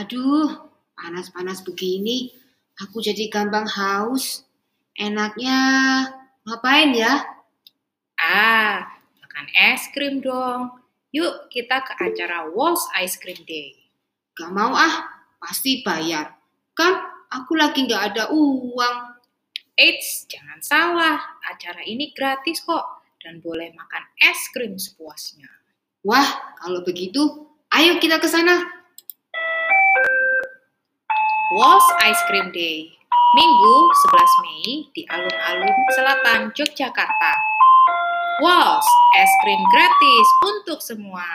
Aduh, panas-panas begini, aku jadi gampang haus. Enaknya ngapain ya? Ah, makan es krim dong. Yuk kita ke acara Walls Ice Cream Day. Gak mau ah, pasti bayar. Kan aku lagi gak ada uang. Eits, jangan salah. Acara ini gratis kok dan boleh makan es krim sepuasnya. Wah, kalau begitu, ayo kita ke sana. Walls Ice Cream Day. Minggu 11 Mei di alun-alun selatan Yogyakarta. Walls, es krim gratis untuk semua.